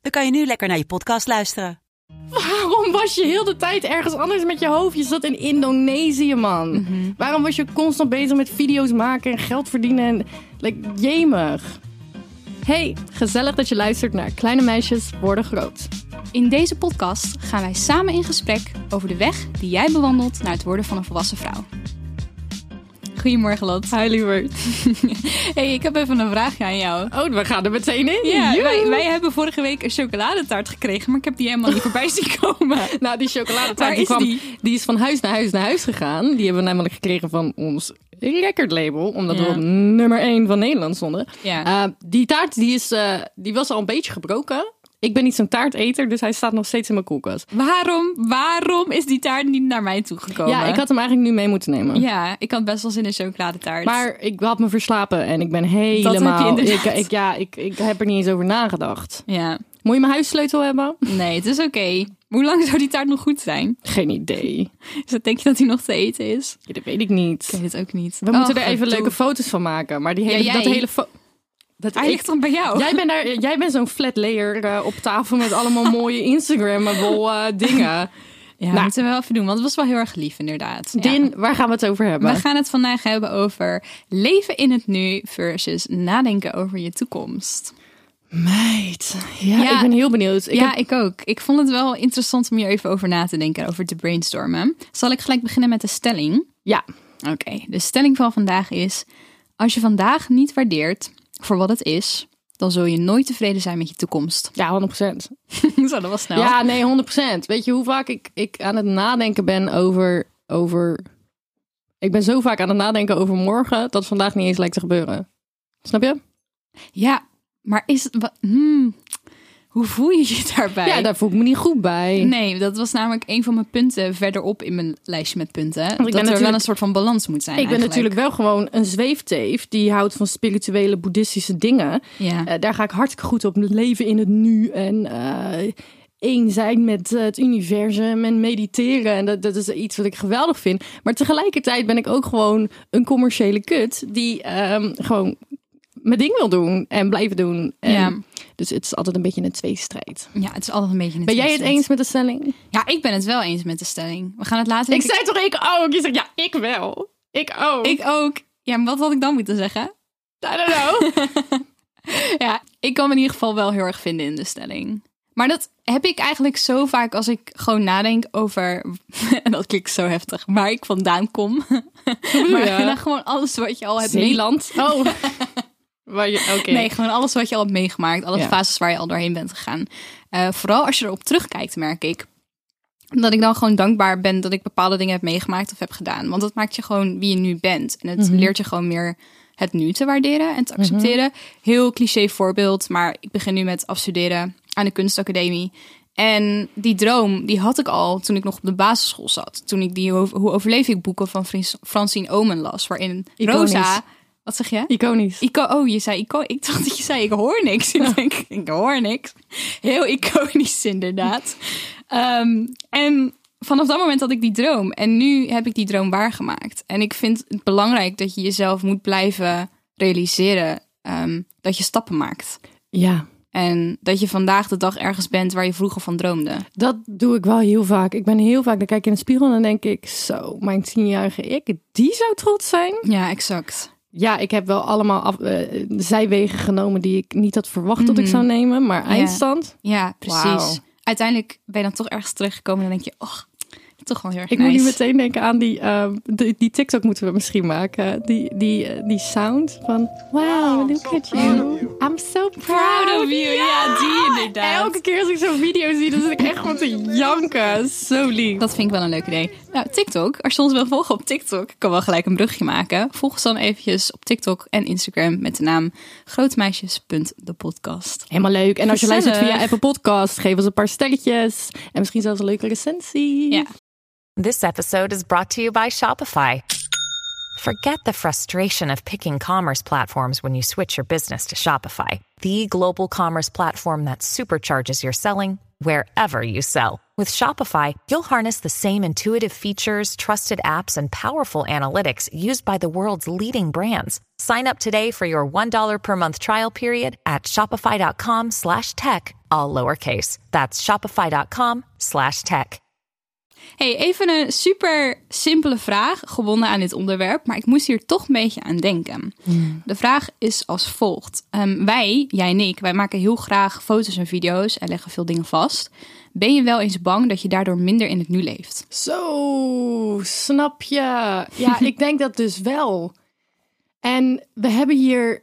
dan kan je nu lekker naar je podcast luisteren. Waarom was je heel de tijd ergens anders met je hoofd? Je zat in Indonesië, man. Waarom was je constant bezig met video's maken en geld verdienen? En, like, jemig. Hey, gezellig dat je luistert naar Kleine Meisjes Worden Groot. In deze podcast gaan wij samen in gesprek over de weg die jij bewandelt naar het worden van een volwassen vrouw. Goedemorgen, Lot. Hi, lieverd. Hey, ik heb even een vraagje aan jou. Oh, we gaan er meteen in. Ja, wij, wij hebben vorige week een chocoladetaart gekregen, maar ik heb die helemaal niet voorbij zien komen. Nou, die chocoladetaart die is kwam, die? die is van huis naar huis naar huis gegaan. Die hebben we namelijk gekregen van ons recordlabel. Omdat we op nummer 1 van Nederland stonden. Ja. Eh, die taart die is, eh, die was al een beetje gebroken. Ik ben niet zo'n taarteter, dus hij staat nog steeds in mijn koelkast. Waarom, waarom is die taart niet naar mij toegekomen? Ja, ik had hem eigenlijk nu mee moeten nemen. Ja, ik had best wel zin in chocoladetaart. Maar ik had me verslapen en ik ben helemaal... heb je ik, ik, ja, ik, ik heb er niet eens over nagedacht. Ja, Moet je mijn huissleutel hebben? nee, het is oké. Hoe lang zou die taart nog goed zijn? Geen idee. Dus denk je dat die nog te eten is? Ja, dat weet ik niet. Ik weet het ook niet. We moeten er even leuke foto's van maken. Maar die hele, Ja, dat hele fo- dat Hij ligt dan bij jou. Jij bent, daar, jij bent zo'n flat layer eh, op tafel met allemaal mooie Instagrammable eh, dingen. Ja, Nou. moeten we wel even doen, want het was wel heel erg lief inderdaad. Ja. Din, waar gaan we het over hebben? We gaan het vandaag hebben over leven in het nu versus nadenken over je toekomst. Meid. Ja, Ja. ik ben heel benieuwd. Ik ja, heb- ik ook. Ik vond het wel interessant om hier even over na te denken, over te brainstormen. Zal ik gelijk beginnen met de stelling? ja. Oké, de stelling van vandaag is: als je vandaag niet waardeert voor wat het is, dan zul je nooit tevreden zijn met je toekomst. ja, 100%. Zo, dat was snel. Ja, nee, 100%. Weet je hoe vaak ik, ik aan het nadenken ben over, over... Ik ben zo vaak aan het nadenken over morgen... dat vandaag niet eens lijkt te gebeuren. Snap je? Ja, maar is het. Hmm, hoe voel je je daarbij? Ja, daar voel ik me niet goed bij. Nee, dat was namelijk een van mijn punten verderop in mijn lijstje met punten. dat ben er wel een soort van balans moet zijn. ik ben natuurlijk wel gewoon een zweefteef... die houdt van spirituele, boeddhistische dingen. Ja. Eh, daar ga ik hartstikke goed op. Leven in het nu en... eh één zijn met eh, het universum en mediteren. En dat, dat is iets wat ik geweldig vind. Maar tegelijkertijd ben ik ook gewoon een commerciële kut... die ehm, gewoon mijn ding wil doen en blijven doen. En Ja. Dus het is altijd een beetje een tweestrijd. ja, het is altijd een beetje een Ben jij het eens met de stelling? Ja, ik ben het wel eens met de stelling. We gaan het later... Ik zei toch ik ook? Je zegt ja, ik wel. Ik ook. Ik ook. Ja, maar wat had ik dan moeten zeggen? I don't know. Ja, ik kan me in ieder geval wel heel erg vinden in de stelling. Maar dat heb ik eigenlijk zo vaak als ik gewoon nadenk over... En dat klinkt zo heftig, waar ik vandaan kom. maar dan gewoon alles wat je al hebt Zeeland. Oh. Je. Nee, gewoon alles wat je al hebt meegemaakt. Alle Ja. fases waar je al doorheen bent gegaan. Eh, vooral als je erop terugkijkt, merk ik. Dat ik dan gewoon dankbaar ben dat ik bepaalde dingen heb meegemaakt of heb gedaan. Want dat maakt je gewoon wie je nu bent. En het leert je gewoon meer het nu te waarderen en te accepteren. Heel cliché voorbeeld, maar ik begin nu met afstuderen aan de kunstacademie. En die droom, die had ik al toen ik nog op de basisschool zat. Toen ik die Hoe overleef ik boeken van Francine Omen las. Waarin. Rosa... Wat zeg je? Iconisch. Ico oh, je zei ico Ik dacht dat je zei ik hoor niks. Ik denk, ik hoor niks. Heel iconisch inderdaad. Ehm, en vanaf dat moment had ik die droom. En nu heb ik die droom waargemaakt. En ik vind het belangrijk dat je jezelf moet blijven realiseren ehm, dat je stappen maakt. Ja. En dat je vandaag de dag ergens bent waar je vroeger van droomde. Dat doe ik wel heel vaak. Ik ben heel vaak, dan kijk ik in de spiegel en dan denk ik, zo, mijn tienjarige ik, die zou trots zijn. Ja, exact. Ja, ik heb wel allemaal af, eh, zijwegen genomen die ik niet had verwacht dat ik zou nemen, maar eindstand. Ja, precies. Uiteindelijk ben je dan toch ergens teruggekomen en dan denk je, oh, toch wel heel erg Ik nice. moet nu meteen denken aan die, ehm, die, die TikTok moeten we misschien maken. Die, die, eh, die sound van, wow, look at you. I'm so proud, proud of you. Ja, die Inderdaad. Elke keer als ik zo'n video zie, dan zit ik echt gewoon te janken. Zo lief. Dat vind ik wel een leuk idee. Nou, TikTok. Als je ons wil volgen op TikTok, ik kan wel gelijk een brugje maken. Volg ons dan eventjes op TikTok en Instagram met de naam grootmeisjes.depodcast. Helemaal leuk. En als je Gezellig. luistert via Apple Podcast, geef ons een paar sterretjes. En misschien zelfs een leuke recensie. Ja. This episode is brought to you by Shopify. Forget the frustration of picking commerce platforms when you switch your business to Shopify, the global commerce platform that supercharges your selling wherever you sell. With Shopify, you'll harness the same intuitive features, trusted apps, and powerful analytics used by the world's leading brands. Sign up today for your $1 per month trial period at shopify.com slash tech, all lowercase. That's shopify.com slash tech. Hey, even een super simpele vraag, gebonden aan dit onderwerp, maar ik moest hier toch een beetje aan denken. De vraag is als volgt. Ehm, wij, jij en ik, wij maken heel graag foto's en video's en leggen veel dingen vast. Ben je wel eens bang dat je daardoor minder in het nu leeft? Zo, snap je. Ja, ik denk dat dus wel. En we hebben hier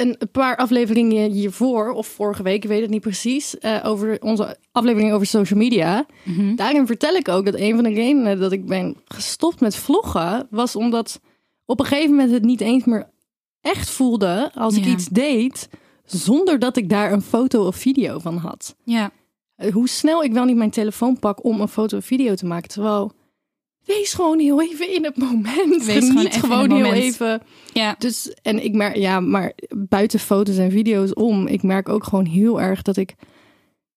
een paar afleveringen hiervoor, of vorige week, ik weet het niet precies, eh, over onze aflevering over social media. Daarin vertel ik ook dat een van de redenen dat ik ben gestopt met vloggen, was omdat op een gegeven moment het niet eens meer echt voelde als ik iets deed, zonder dat ik daar een foto of video van had Ja. hoe snel ik wel niet mijn telefoon pak om een foto of video te maken. Terwijl, wees gewoon heel even in het moment. Wees Geniet gewoon, heel moment. even. Ja. Dus, en ik merk, ja, maar buiten foto's en video's om, ik merk ook gewoon heel erg dat ik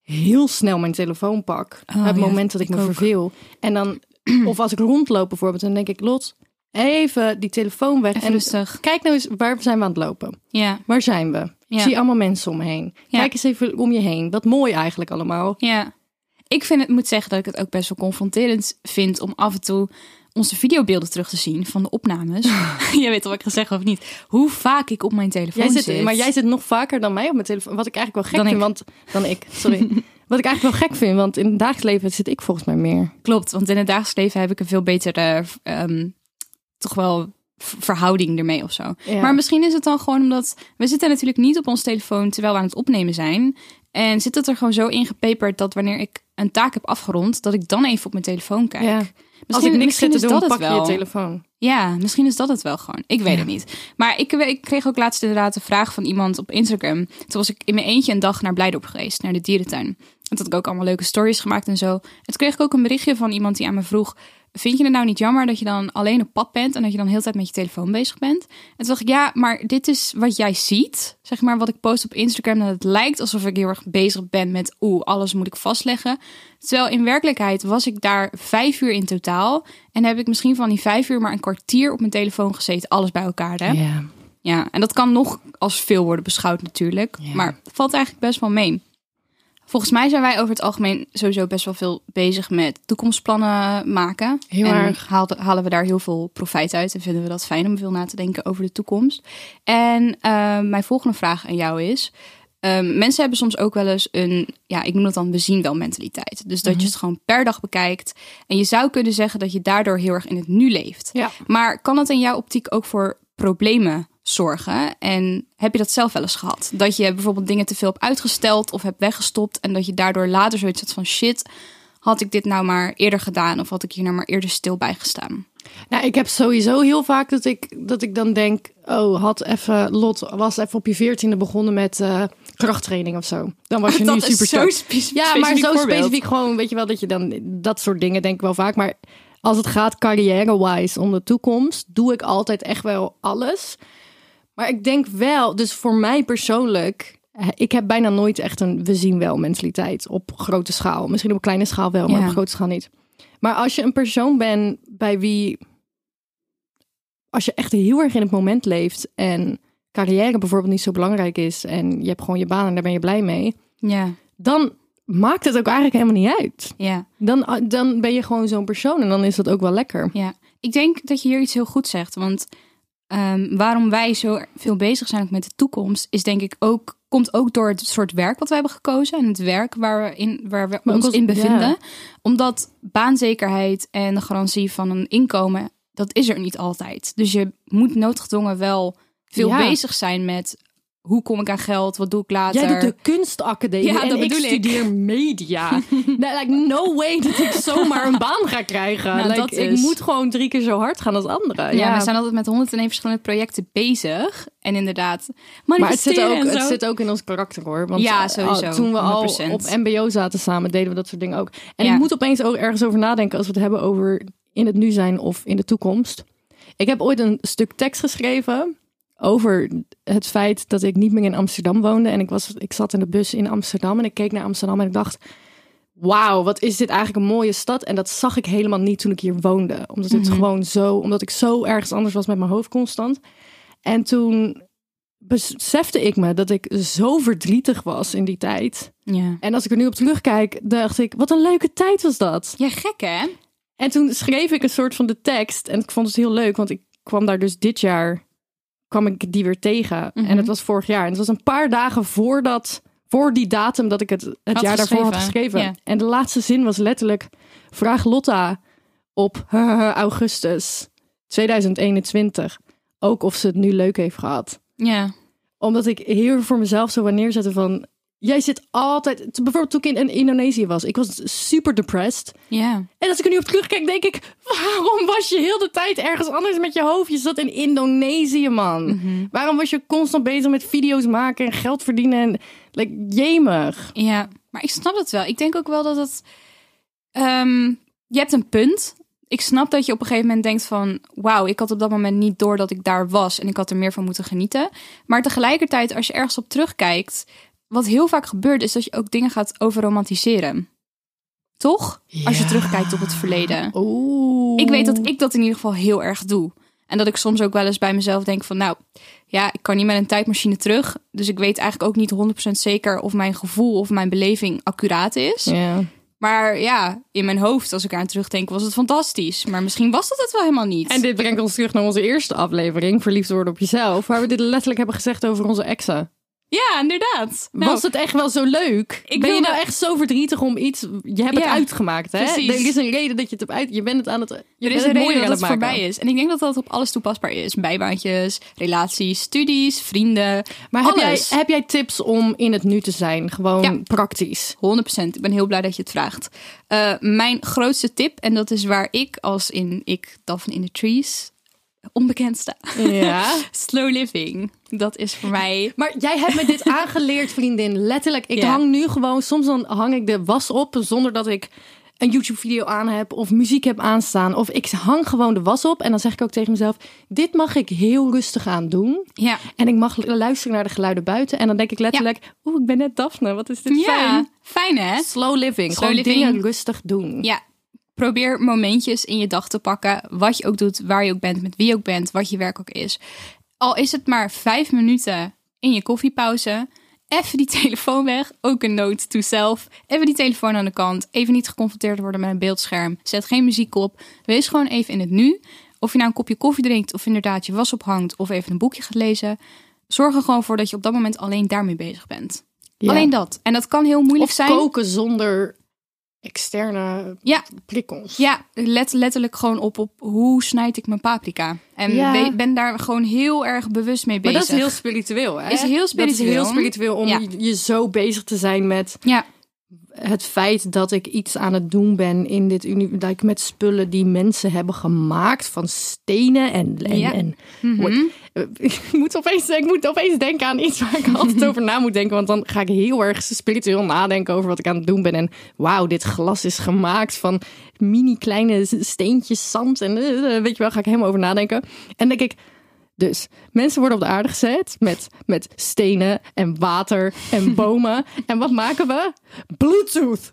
heel snel mijn telefoon pak. Oh, het ja, moment dat ik, ik me ook. verveel. En dan, of als ik rondloop bijvoorbeeld, dan denk ik, Lot, even die telefoon weg. Even en rustig. kijk nou eens, waar zijn we aan het lopen? Ja. Waar zijn we? Ik Ja. zie allemaal mensen om me heen. Ja. Kijk eens even om je heen. Wat mooi eigenlijk allemaal. Ja. Ik vind het, moet zeggen dat ik het ook best wel confronterend vind om af en toe onze videobeelden terug te zien van de opnames. Jij weet al wat ik ga zeggen of niet. Hoe vaak ik op mijn telefoon Jij zit. zit, maar jij zit nog vaker dan mij op mijn telefoon. Wat ik eigenlijk wel gek Dan vind. Want, dan ik, sorry. wat ik eigenlijk wel gek vind. Want in het dagelijks leven zit ik volgens mij meer. Klopt, want in het dagelijks leven heb ik een veel betere, ehm, toch wel verhouding ermee of zo. Ja. Maar misschien is het dan gewoon omdat we zitten natuurlijk niet op ons telefoon terwijl we aan het opnemen zijn. En zit het er gewoon zo ingepeperd dat wanneer ik een taak heb afgerond, dat ik dan even op mijn telefoon kijk. Ja. Als Misschien- ik niks misschien zit te doen, pak je je telefoon. Ja, misschien is dat het wel gewoon. Ik weet het niet. Maar ik, ik kreeg ook laatst inderdaad een vraag van iemand op Instagram. Toen was ik in mijn eentje een dag naar Blijdorp geweest, naar de dierentuin. Toen had ik ook allemaal leuke stories gemaakt en zo. En toen kreeg ik ook een berichtje van iemand die aan me vroeg... Vind je het nou niet jammer dat je dan alleen op pad bent... en dat je dan de hele tijd met je telefoon bezig bent? En toen dacht ik, ja, maar dit is wat jij ziet. Zeg maar wat ik post op Instagram. Dat het lijkt alsof ik heel erg bezig ben met... oeh, alles moet ik vastleggen. Terwijl in werkelijkheid was ik daar vijf uur in totaal. En heb ik misschien van die vijf uur maar een kwartier op mijn telefoon gezeten. Alles bij elkaar, hè? Ja. Ja, en dat kan nog als veel worden beschouwd natuurlijk. Maar valt eigenlijk best wel mee. Volgens mij zijn wij over het algemeen sowieso best wel veel bezig met toekomstplannen maken. Heel en erg. halen we daar heel veel profijt uit en vinden we dat fijn om veel na te denken over de toekomst. En eh, mijn volgende vraag aan jou is: ehm, mensen hebben soms ook wel eens een, ja, ik noem dat dan we zien wel mentaliteit. Dus dat je het gewoon per dag bekijkt. En je zou kunnen zeggen dat je daardoor heel erg in het nu leeft. Ja. Maar kan dat in jouw optiek ook voor problemen zorgen? En heb je dat zelf wel eens gehad? Dat je bijvoorbeeld dingen te veel hebt uitgesteld of hebt weggestopt en dat je daardoor later zoiets had van shit, had ik dit nou maar eerder gedaan of had ik hier nou maar eerder stil bij gestaan? Nou, ik heb sowieso heel vaak dat ik, dat ik dan denk... Oh, had even, Lot was even op je veertiende begonnen met eh, krachttraining of zo. Dan was je nu Dat is super zo sterk. spe- Ja, maar specifiek zo voorbeeld. specifiek gewoon, weet je wel, dat je dan dat soort dingen denk ik wel vaak. Maar als het gaat carrière-wise om de toekomst, doe ik altijd echt wel alles. Maar ik denk wel, dus voor mij persoonlijk, eh, ik heb bijna nooit echt een we zien wel mentaliteit op grote schaal. Misschien op kleine schaal wel, maar Ja. op grote schaal niet. Maar als je een persoon bent bij wie, als je echt heel erg in het moment leeft en carrière bijvoorbeeld niet zo belangrijk is en je hebt gewoon je baan en daar ben je blij mee, Ja, dan maakt het ook eigenlijk helemaal niet uit. ja, Dan, dan ben je gewoon zo'n persoon en dan is dat ook wel lekker. ja. Ik denk dat je hier iets heel goed zegt, want ehm, waarom wij zo veel bezig zijn met de toekomst, is denk ik ook komt ook door het soort werk wat we hebben gekozen en het werk waar we, in, waar we ons in bevinden. ja. Omdat baanzekerheid en de garantie van een inkomen, dat is er niet altijd. Dus je moet noodgedwongen wel veel Ja. bezig zijn met hoe kom ik aan geld? Wat doe ik later? Jij doet de kunstacademie Ja, en dat ik studeer media. like, no way dat ik zomaar een baan ga krijgen. Nou, like, dat Ik is- moet gewoon drie keer zo hard gaan als anderen. Ja, we zijn altijd met 101 verschillende projecten bezig. En inderdaad, Maar het zit, ook, het zit ook in ons karakter hoor. Want Ja, sowieso, toen we al 100%. op MBO zaten samen, deden we dat soort dingen ook. En Ja. ik moet opeens ook ergens over nadenken als we het hebben over in het nu zijn of in de toekomst. Ik heb ooit een stuk tekst geschreven over het feit dat ik niet meer in Amsterdam woonde. En ik, was, ik zat in de bus in Amsterdam en ik keek naar Amsterdam en ik dacht... Wauw, wat is dit eigenlijk een mooie stad. En dat zag ik helemaal niet toen ik hier woonde. Omdat het gewoon zo, omdat ik zo ergens anders was met mijn hoofd constant. En toen besefte ik me dat ik zo verdrietig was in die tijd. Ja. En als ik er nu op terugkijk, dacht ik, wat een leuke tijd was dat. ja, gek hè? En toen schreef ik een soort van de tekst. En ik vond het heel leuk, want ik kwam daar dus dit jaar, kwam ik die weer tegen. Mhm. En het was vorig jaar. En het was een paar dagen voordat, voor die datum dat ik het, het Had jaar daarvoor had geschreven. En de laatste zin was letterlijk, vraag Lotta op augustus 2021 ook of ze het nu leuk heeft gehad Ja. omdat ik heel voor mezelf zo wanneer zetten van... Jij zit altijd... Bijvoorbeeld toen ik in Indonesië was. Ik was super depressed. Ja. En als ik er nu op terugkijk, denk ik... Waarom was je heel de tijd ergens anders met je hoofd? Je zat in Indonesië, man. Mhm. Waarom was je constant bezig met video's maken en geld verdienen? En, like, jemig. Ja, maar ik snap het wel. Ik denk ook wel dat het. ehm, je hebt een punt. Ik snap dat je op een gegeven moment denkt van... wauw, ik had op dat moment niet door dat ik daar was... en ik had er meer van moeten genieten. Maar tegelijkertijd, als je ergens op terugkijkt... wat heel vaak gebeurt, is dat je ook dingen gaat overromantiseren. Toch? Als je terugkijkt op het verleden. Oeh. Ik weet dat ik dat in ieder geval heel erg doe. En dat ik soms ook wel eens bij mezelf denk van... nou, ja, ik kan niet met een tijdmachine terug. Dus ik weet eigenlijk ook niet 100% zeker... of mijn gevoel of mijn beleving accuraat is. Ja. Maar ja, in mijn hoofd, als ik aan terugdenk, was het fantastisch. Maar misschien was dat het wel helemaal niet. En dit brengt ons terug naar onze eerste aflevering... Verliefd worden op jezelf. Waar we dit letterlijk hebben gezegd over onze exen. Ja, inderdaad. Nou, was het echt wel zo leuk? Ik ben je nou echt zo verdrietig om iets... Je hebt het Ja, uitgemaakt, hè? precies. Er is een reden dat je het hebt uit... Je bent het aan het... Je er is een reden dat het voorbij is. En ik denk dat dat op alles toepasbaar is. Bijbaantjes, relaties, studies, vrienden. Maar heb jij, heb jij tips om in het nu te zijn? Gewoon Ja. praktisch. 100%. Ik ben heel blij dat je het vraagt. Eh, mijn grootste tip, en dat is waar ik als in ik, Daphne in the Trees, onbekend sta. Ja. Slow living. Dat is voor mij... Maar jij hebt me dit aangeleerd, vriendin. Letterlijk. Ik Ja. hang nu gewoon... Soms dan hang ik de was op zonder dat ik een YouTube-video aan heb of muziek heb aanstaan. Of ik hang gewoon de was op en dan zeg ik ook tegen mezelf... Dit mag ik heel rustig aan doen. Ja, En ik mag luisteren naar de geluiden buiten. En dan denk ik letterlijk... Oeh, ik ben net Daphne. Wat is dit ja fijn. fijn hè? Slow living. Slow gewoon living. dingen rustig doen. Ja, probeer momentjes in je dag te pakken. Wat je ook doet, waar je ook bent, met wie je ook bent, wat je werk ook is. Al is het maar vijf minuten in je koffiepauze. Even die telefoon weg. Ook een note to self. Even die telefoon aan de kant. Even niet geconfronteerd worden met een beeldscherm. Zet geen muziek op. Wees gewoon even in het nu. Of je nou een kopje koffie drinkt, of inderdaad je was ophangt, of even een boekje gaat lezen. Zorg er gewoon voor dat je op dat moment alleen daarmee bezig bent. Ja. Alleen dat. En dat kan heel moeilijk Of zijn. koken zonder externe Ja, prikkels. Ja, let letterlijk gewoon op op hoe snijd ik mijn paprika. En Ja. ben daar gewoon heel erg bewust mee Maar bezig. dat is heel spiritueel, hè? Is heel Dat is spiritueel. heel spiritueel om Ja. je, zo bezig te zijn met Ja, het feit dat ik iets aan het doen ben in dit universum. Dat ik met spullen die mensen hebben gemaakt van stenen en... en, Ja. en Mhm. Ik, moet opeens, ik moet opeens denken aan iets waar ik altijd over na moet denken. Want dan ga ik heel erg spiritueel nadenken over wat ik aan het doen ben. En wauw, dit glas is gemaakt van mini kleine steentjes zand. En eh, weet je wel, ga ik helemaal over nadenken. En denk ik... Dus mensen worden op de aarde gezet met, met stenen en water en bomen. en wat maken we? Bluetooth.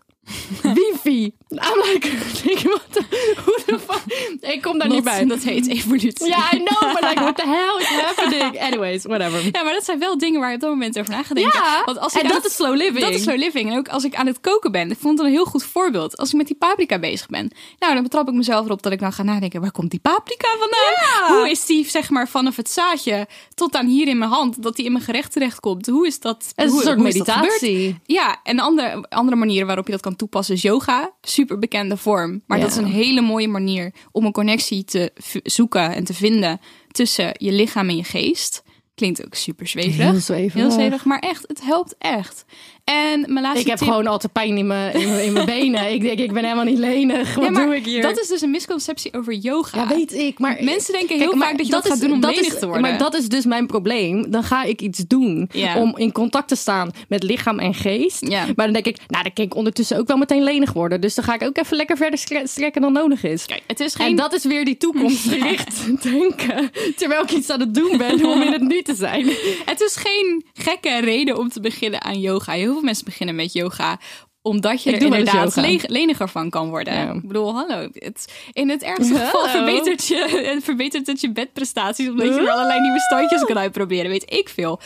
Wifi. I'm like, denk je, wat de- hoe de fuck? Ik kom daar niet bij. dat heet evolutie. Ja, I know, but like, what the hell is happening? Anyways, whatever. Ja, maar dat zijn wel dingen waar je op dat moment over na gaat denken. Ja, Want als ik en dat het- is slow living. Dat is slow living. En ook als ik aan het koken ben. Ik vond het een heel goed voorbeeld. Als ik met die paprika bezig ben. Nou, dan betrap ik mezelf erop dat ik dan ga nadenken. Waar komt die paprika vandaan? Hoe is die, zeg maar, vanaf het zaadje tot aan hier in mijn hand. Dat die in mijn gerecht terechtkomt. Hoe is dat? Het is hoe, een soort meditatie. Ja, en andere, andere manieren waarop je dat kan toepassen is yoga. Super bekende vorm. Maar Ja. dat is een hele mooie manier om een connectie te zoeken en te vinden tussen je lichaam en je geest. Klinkt ook super zweverig. Heel zweverig. Heel zweverig, maar echt, het helpt echt. En mijn laatste Ik heb tip- gewoon altijd pijn in mijn, in mijn, benen. Ik denk, ik ben helemaal niet lenig. Wat Ja, maar doe ik hier? Dat is dus een misconceptie over yoga. Ja, weet ik. Maar Mensen denken heel vaak dat je dat, gaat is- doen om lenig is- te worden. Maar dat is dus mijn probleem. Dan ga ik iets doen Ja. om in contact te staan met lichaam en geest. Ja. Maar dan denk ik, nou, dan kan ik ondertussen ook wel meteen lenig worden. Dus dan ga ik ook even lekker verder stre- strekken dan nodig is. Kijk, het is geen... En dat is weer die toekomstgericht denken. Terwijl ik iets aan het doen ben om in het nu te zijn. Het is geen gekke reden om te beginnen aan yoga. Heel veel mensen beginnen met yoga omdat je er inderdaad leniger van kan worden. Ja. Ik bedoel, hallo. Het, in het ergste Hallo. geval verbetert, je, het verbetert het je bedprestaties... omdat je er allerlei nieuwe standjes kan uitproberen. Weet ik veel.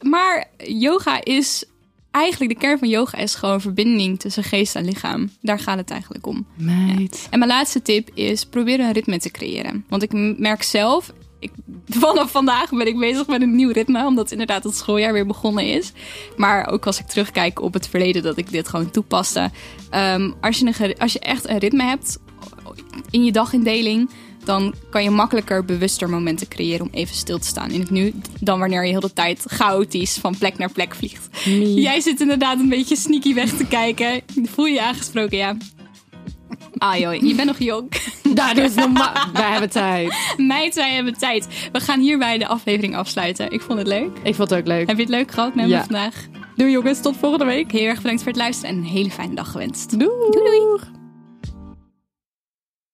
Maar yoga is... Eigenlijk de kern van yoga is gewoon verbinding tussen geest en lichaam. Daar gaat het eigenlijk om. Meid. En mijn laatste tip is probeer een ritme te creëren. Want ik merk zelf, ik, vanaf vandaag ben ik bezig met een nieuw ritme, omdat inderdaad het schooljaar weer begonnen is. Maar ook als ik terugkijk op het verleden dat ik dit gewoon toepaste. Ehm, als, je een, als je echt een ritme hebt in je dagindeling, dan kan je makkelijker bewuster momenten creëren om even stil te staan in het nu. Dan wanneer je heel de tijd chaotisch van plek naar plek vliegt. Jij zit inderdaad een beetje sneaky weg te kijken. Voel je je aangesproken, ja. Ah joh, je bent nog jong. Daar dus normaal. Wij hebben tijd. Meid, wij hebben tijd. We gaan hierbij de aflevering afsluiten. Ik vond het leuk. Ik vond het ook leuk. Heb je het leuk gehad met me Ja. vandaag? Doei jongens, tot volgende week. Heel erg bedankt voor het luisteren en een hele fijne dag gewenst. Doei. Doei doei.